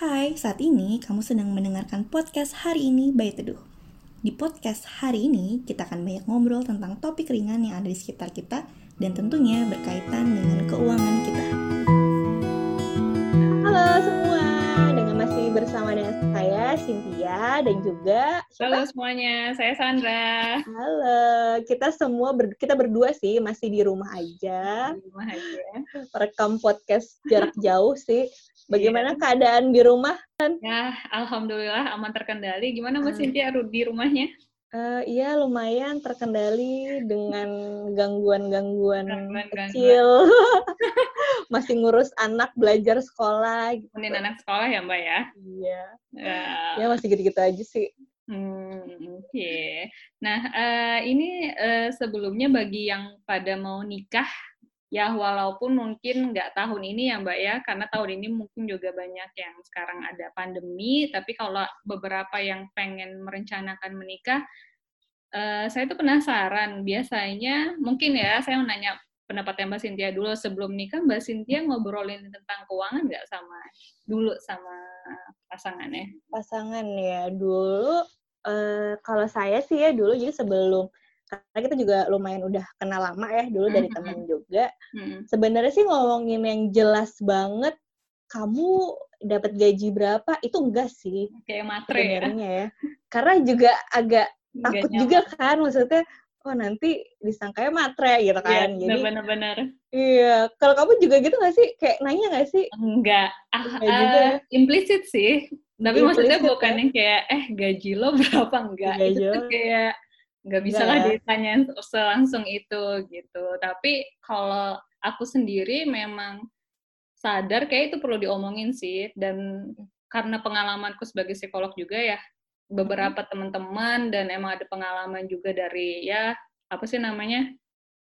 Hai, saat ini kamu sedang mendengarkan podcast hari ini by Teduh. Di podcast hari ini, kita akan banyak ngobrol tentang topik ringan yang ada di sekitar kita dan tentunya berkaitan dengan keuangan kita. Halo semua, dengan masih bersama dengan saya Cynthia dan juga Halo semuanya, saya Sandra. Halo, kita semua ber, kita berdua sih masih di rumah aja. Di rumah aja. Rekam podcast jarak jauh sih. Bagaimana keadaan di rumah? Ya, alhamdulillah aman terkendali. Gimana Mbak Ah. Cynthia di rumahnya? Eh, iya lumayan terkendali dengan gangguan-gangguan kecil. Masih ngurus anak belajar sekolah gitu. Temenin anak sekolah ya Mbak ya? Iya. Ya. Ya masih gitu-gitu aja sih. Hmm, oke. Nah, eh, ini eh, sebelumnya bagi yang pada mau nikah, ya walaupun mungkin nggak tahun ini ya Mbak ya, karena tahun ini mungkin juga banyak yang sekarang ada pandemi, tapi kalau beberapa yang pengen merencanakan menikah, eh, saya tuh penasaran, biasanya mungkin ya, saya mau nanya pendapatnya Mbak Cynthia dulu, sebelum nikah Mbak Cynthia ngobrolin tentang keuangan nggak sama dulu sama pasangannya? pasangan ya dulu eh, kalau saya sih ya dulu jadi sebelum karena kita juga lumayan udah kenal lama ya dulu dari Mhm. temen juga Hmm. sebenarnya sih ngomongin yang jelas banget kamu dapat gaji berapa itu enggak sih Kayak matre ya? sebenarnya ya karena juga agak takut nyaman. juga kan maksudnya oh nanti disangkanya matre gitu Iya, kan jadi bener-bener. iya kalau kamu juga gitu nggak sih kayak nanya nggak sih Enggak. Ah, Enggak juga eh, ya? implisit sih. Tapi maksudnya Implisit bukan ya? yang kayak, eh gaji lo berapa? Enggak. Gaji Itu tuh kayak, nggak bisa lah ya? ditanyain selangsung itu gitu. Tapi kalau aku sendiri memang sadar kayak itu perlu diomongin sih. Dan karena pengalamanku sebagai psikolog juga ya, beberapa teman-teman dan emang ada pengalaman juga dari ya apa sih namanya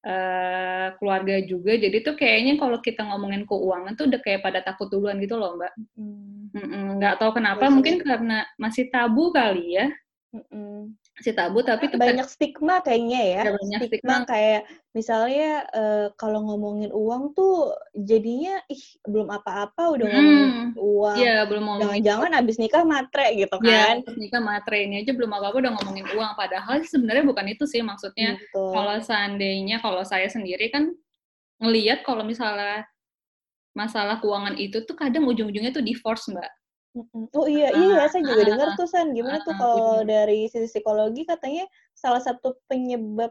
eh keluarga juga jadi tuh kayaknya kalau kita ngomongin keuangan tuh udah kayak pada takut duluan gitu loh mbak Mm, Mm-mm, nggak tahu kenapa Iya sih. mungkin karena masih tabu kali ya mm-mm. masih tabu tapi tuh banyak stigma kayaknya ya. Ada banyak stigma, stigma. kayak misalnya eh, kalau ngomongin uang tuh jadinya ih belum apa-apa udah Hmm, ngomongin uang. Iya, belum ngomongin Jangan-jangan abis nikah matre gitu ya kan. terus nikah matre ini aja belum apa-apa udah ngomongin uang padahal sebenarnya bukan itu sih maksudnya Gitu. kalau seandainya kalau saya sendiri kan ngelihat kalau misalnya masalah keuangan itu tuh kadang ujung-ujungnya tuh divorce mbak. Oh iya, iya Ah, saya juga ah, dengar tuh San. Gimana tuh ah, kalau ujung- dari sisi psikologi katanya salah satu penyebab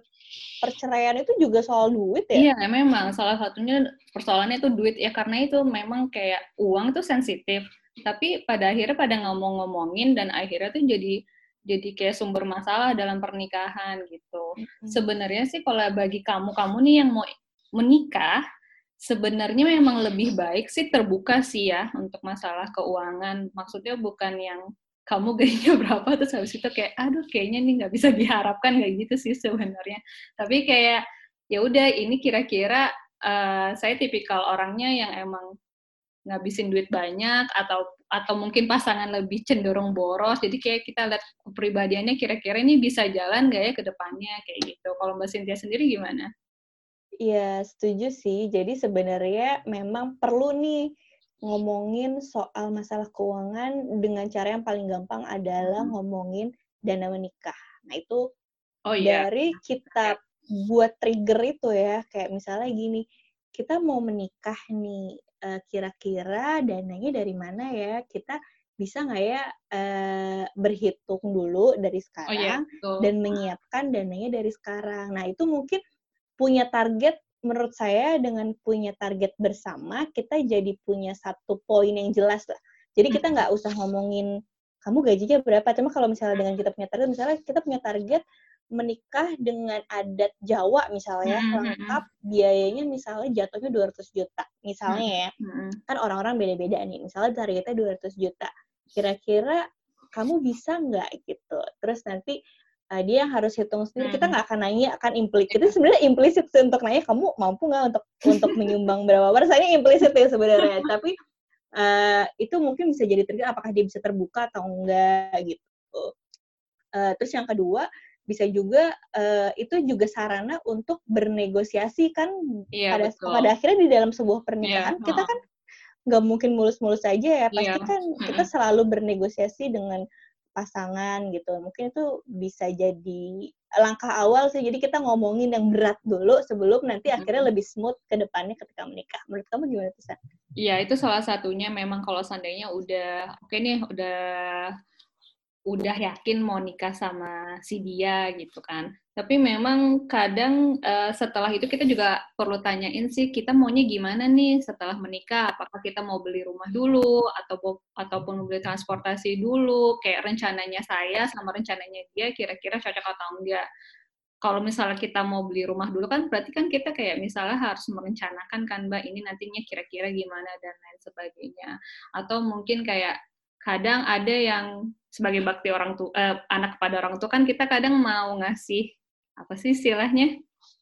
perceraian itu juga soal duit ya? Iya, memang salah satunya persoalannya itu duit ya karena itu memang kayak uang tuh sensitif. Tapi pada akhirnya pada ngomong-ngomongin dan akhirnya tuh jadi jadi kayak sumber masalah dalam pernikahan gitu. Mm-mm. Sebenarnya sih kalau bagi kamu-kamu nih yang mau menikah, sebenarnya memang lebih baik sih terbuka sih ya untuk masalah keuangan. Maksudnya bukan yang kamu gajinya berapa terus habis itu kayak aduh kayaknya nih nggak bisa diharapkan kayak gitu sih sebenarnya. Tapi kayak ya udah ini kira-kira eh, saya tipikal orangnya yang emang ngabisin duit banyak atau atau mungkin pasangan lebih cenderung boros jadi kayak kita lihat kepribadiannya kira-kira ini bisa jalan nggak ya ke depannya kayak gitu kalau mbak Cynthia sendiri gimana? Iya, setuju sih. Jadi sebenarnya memang perlu nih ngomongin soal masalah keuangan dengan cara yang paling gampang adalah Mhm. ngomongin dana menikah. Nah, itu Oh iya, dari kita buat trigger itu ya, kayak misalnya gini, kita mau menikah nih, eh, kira-kira dananya dari mana ya? Kita bisa nggak ya eh, berhitung dulu dari oh iya, sekarang betul. dan menyiapkan dananya dari sekarang. Nah, itu mungkin punya target menurut saya dengan punya target bersama kita jadi punya satu poin yang jelas lah. Jadi kita nggak usah ngomongin kamu gajinya berapa. Cuma kalau misalnya dengan kita punya target, misalnya kita punya target menikah dengan adat Jawa misalnya Mhm, mhm. lengkap biayanya misalnya jatuhnya 200 juta misalnya ya Mm-mm. kan orang-orang beda-beda nih misalnya targetnya 200 juta kira-kira kamu bisa nggak gitu terus nanti uh, dia yang harus hitung sendiri kita Hmm. nggak akan nanya akan implisit itu sebenarnya implisit sih untuk nanya kamu mampu nggak untuk untuk menyumbang berapa persennya implisit ya sebenarnya tapi uh, itu mungkin bisa jadi trigger apakah dia bisa terbuka atau enggak gitu Uh, terus yang kedua bisa juga uh, itu juga sarana untuk bernegosiasi kan Iya, pada betul. pada akhirnya di dalam sebuah pernikahan Iya, kita kan nggak mungkin mulus-mulus aja ya. Pasti Iya. kan kita selalu bernegosiasi dengan pasangan gitu. Mungkin itu bisa jadi langkah awal sih. Jadi kita ngomongin yang berat dulu sebelum nanti akhirnya lebih smooth ke depannya ketika menikah. Menurut kamu gimana tuh, San? Iya, itu salah satunya memang kalau seandainya udah oke nih, udah udah yakin mau nikah sama si dia gitu kan. Tapi memang kadang uh, setelah itu kita juga perlu tanyain sih kita maunya gimana nih setelah menikah. Apakah kita mau beli rumah dulu atau ataupun beli transportasi dulu? Kayak rencananya saya sama rencananya dia kira-kira cocok atau enggak. Kalau misalnya kita mau beli rumah dulu kan berarti kan kita kayak misalnya harus merencanakan kan Mbak ini nantinya kira-kira gimana dan lain sebagainya. Atau mungkin kayak kadang ada yang sebagai bakti orang tua eh, anak kepada orang tua kan kita kadang mau ngasih apa sih istilahnya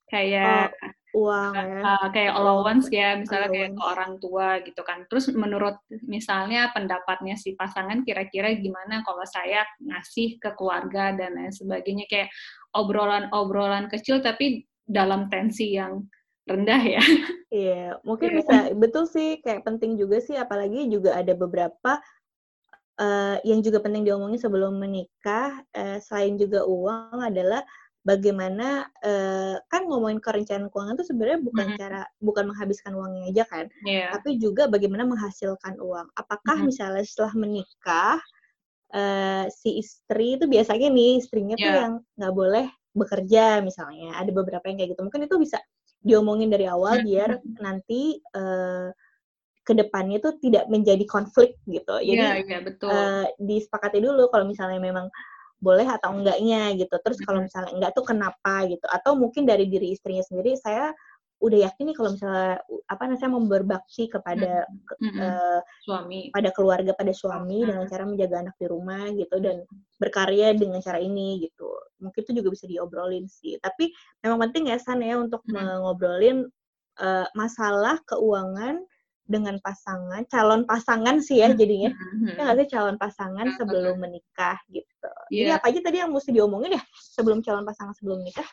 kayak oh, uang ya. uh, kayak allowance ya misalnya allowance. kayak ke orang tua gitu kan terus menurut misalnya pendapatnya si pasangan kira-kira gimana kalau saya ngasih ke keluarga dan lain sebagainya kayak obrolan-obrolan kecil tapi dalam tensi yang rendah ya iya mungkin yeah. bisa betul sih kayak penting juga sih apalagi juga ada beberapa uh, yang juga penting diomongin sebelum menikah uh, selain juga uang adalah bagaimana uh, kan ngomongin kerencanaan keuangan itu sebenarnya bukan mm -hmm. cara bukan menghabiskan uangnya aja kan, yeah. tapi juga bagaimana menghasilkan uang. Apakah mm -hmm. misalnya setelah menikah uh, si istri itu biasanya nih istrinya yeah. tuh yang nggak boleh bekerja misalnya, ada beberapa yang kayak gitu. Mungkin itu bisa diomongin dari awal mm -hmm. biar nanti uh, ke depannya tuh tidak menjadi konflik gitu. Jadi yeah, yeah, betul. Uh, disepakati dulu kalau misalnya memang boleh atau enggaknya gitu. Terus kalau misalnya enggak tuh kenapa gitu. Atau mungkin dari diri istrinya sendiri saya udah yakin nih kalau misalnya apa namanya saya mau berbakti kepada mm -hmm. uh, suami pada keluarga pada suami mm -hmm. dengan cara menjaga anak di rumah gitu dan berkarya dengan cara ini gitu. Mungkin itu juga bisa diobrolin sih. Tapi memang penting ya San ya untuk mm -hmm. ngobrolin uh, masalah keuangan dengan pasangan, calon pasangan sih ya jadinya. Mm-hmm. Ya nggak sih calon pasangan sebelum menikah gitu. Yeah. Jadi apa aja tadi yang mesti diomongin ya sebelum calon pasangan sebelum menikah?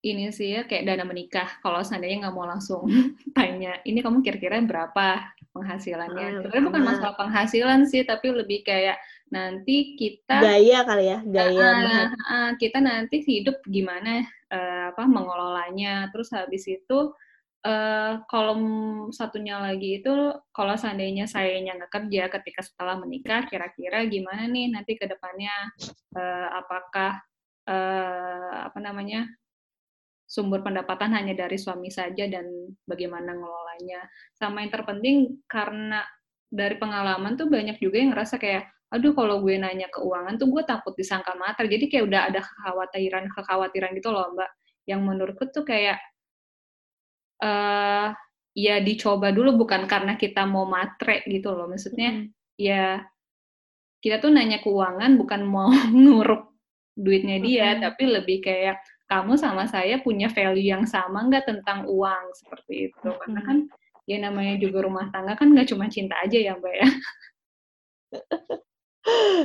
Ini sih ya kayak dana menikah. Kalau seandainya nggak mau langsung tanya, ini kamu kira-kira berapa penghasilannya? Hmm, Sebenarnya bukan masalah penghasilan sih, tapi lebih kayak nanti kita gaya kali ya, gaya. Uh, uh, kita nanti hidup gimana uh, apa mengelolanya. Terus habis itu Uh, kolom satunya lagi itu kalau seandainya saya nggak kerja ketika setelah menikah kira-kira gimana nih nanti ke depannya? Uh, apakah uh, apa namanya sumber pendapatan hanya dari suami saja dan bagaimana ngelolanya? Sama yang terpenting karena dari pengalaman tuh banyak juga yang ngerasa kayak aduh kalau gue nanya keuangan tuh gue takut disangka mater. Jadi kayak udah ada kekhawatiran kekhawatiran gitu loh mbak. Yang menurutku tuh kayak uh, ya dicoba dulu bukan karena kita mau matre gitu loh. Maksudnya mm. ya kita tuh nanya keuangan bukan mau nguruk duitnya dia tapi lebih kayak kamu sama saya punya value yang sama nggak tentang uang? Seperti itu. Mm. karena kan ya namanya juga rumah tangga kan nggak cuma cinta aja ya mbak ya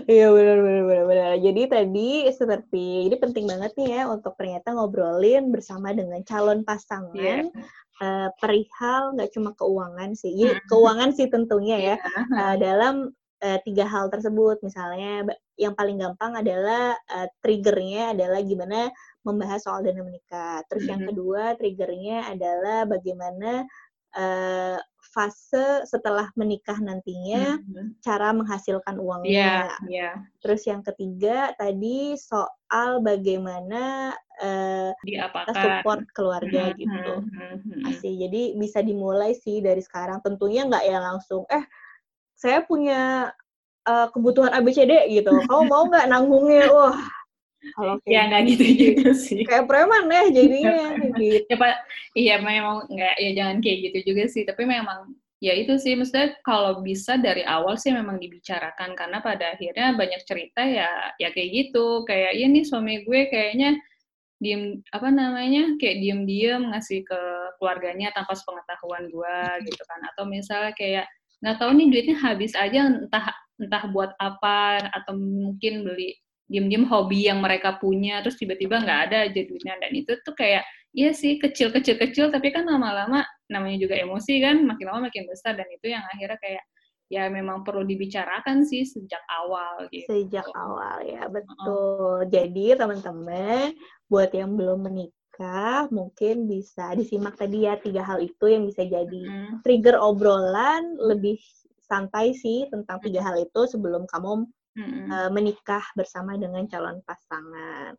Iya benar benar benar benar. Jadi tadi seperti ini penting banget nih ya untuk ternyata ngobrolin bersama dengan calon pasangan yeah. uh, perihal nggak cuma keuangan sih, ya, keuangan sih tentunya ya yeah. uh, dalam uh, tiga hal tersebut. Misalnya yang paling gampang adalah uh, triggernya adalah gimana membahas soal dana menikah. Terus mm -hmm. yang kedua triggernya adalah bagaimana uh, fase setelah menikah nantinya mm-hmm. cara menghasilkan uangnya. Yeah, yeah. Terus yang ketiga tadi soal bagaimana uh, support keluarga mm-hmm. gitu. Mm-hmm. Asih. Jadi bisa dimulai sih dari sekarang. Tentunya nggak ya langsung eh saya punya uh, kebutuhan ABCD gitu. Kamu mau nggak nanggungnya? Wah, kalau ya nggak gitu juga sih. Kayak preman ya jadinya. gitu. ya pak, iya memang nggak ya jangan kayak gitu juga sih. Tapi memang ya itu sih maksudnya kalau bisa dari awal sih memang dibicarakan karena pada akhirnya banyak cerita ya ya kayak gitu kayak ya nih suami gue kayaknya diem apa namanya kayak diem-diem ngasih ke keluarganya tanpa sepengetahuan gue gitu kan atau misalnya kayak nggak tahu nih duitnya habis aja entah entah buat apa atau mungkin beli diem-diem hobi yang mereka punya terus tiba-tiba nggak ada aja duitnya dan itu tuh kayak iya sih kecil-kecil kecil tapi kan lama-lama namanya juga emosi kan makin lama makin besar dan itu yang akhirnya kayak ya memang perlu dibicarakan sih sejak awal gitu. Sejak awal ya, betul. Uh. Jadi teman-teman buat yang belum menikah mungkin bisa disimak tadi ya tiga hal itu yang bisa jadi trigger obrolan lebih santai sih tentang tiga hal itu sebelum kamu mm-hmm. uh, menikah bersama dengan calon pasangan.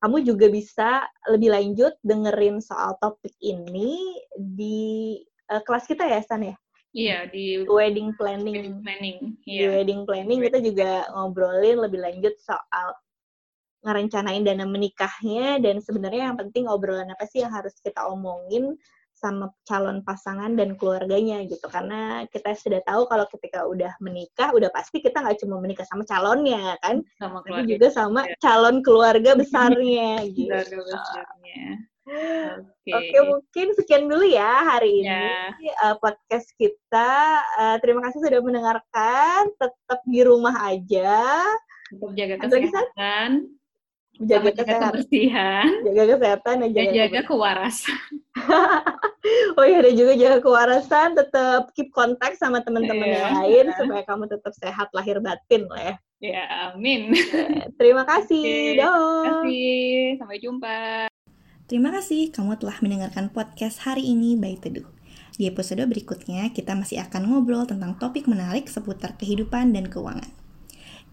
Kamu juga bisa lebih lanjut dengerin soal topik ini di uh, kelas kita ya, Stan ya? Iya, di wedding planning. Wedding planning. Iya. Di wedding planning kita juga ngobrolin lebih lanjut soal ngerencanain dana menikahnya dan sebenarnya yang penting obrolan apa sih yang harus kita omongin sama calon pasangan dan keluarganya gitu karena kita sudah tahu kalau ketika udah menikah udah pasti kita nggak cuma menikah sama calonnya kan sama tapi juga sama ya. calon keluarga besarnya gitu keluarga besarnya Oke, okay. okay, mungkin sekian dulu ya hari ini ya. uh, podcast kita. Uh, terima kasih sudah mendengarkan. Tetap di rumah aja. Tetap jaga kesehatan jaga kesehatan, kebersihan, jaga kesehatan dan jaga, dan jaga kewarasan. oh iya, dan juga jaga kewarasan, tetap keep kontak sama teman-teman yeah. yang lain yeah. supaya kamu tetap sehat lahir batin lah ya. Ya, amin. Terima kasih. Okay. Terima kasih. Sampai jumpa. Terima kasih kamu telah mendengarkan podcast hari ini by Teduh. Di episode berikutnya, kita masih akan ngobrol tentang topik menarik seputar kehidupan dan keuangan.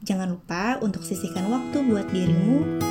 Jangan lupa untuk sisihkan waktu buat dirimu.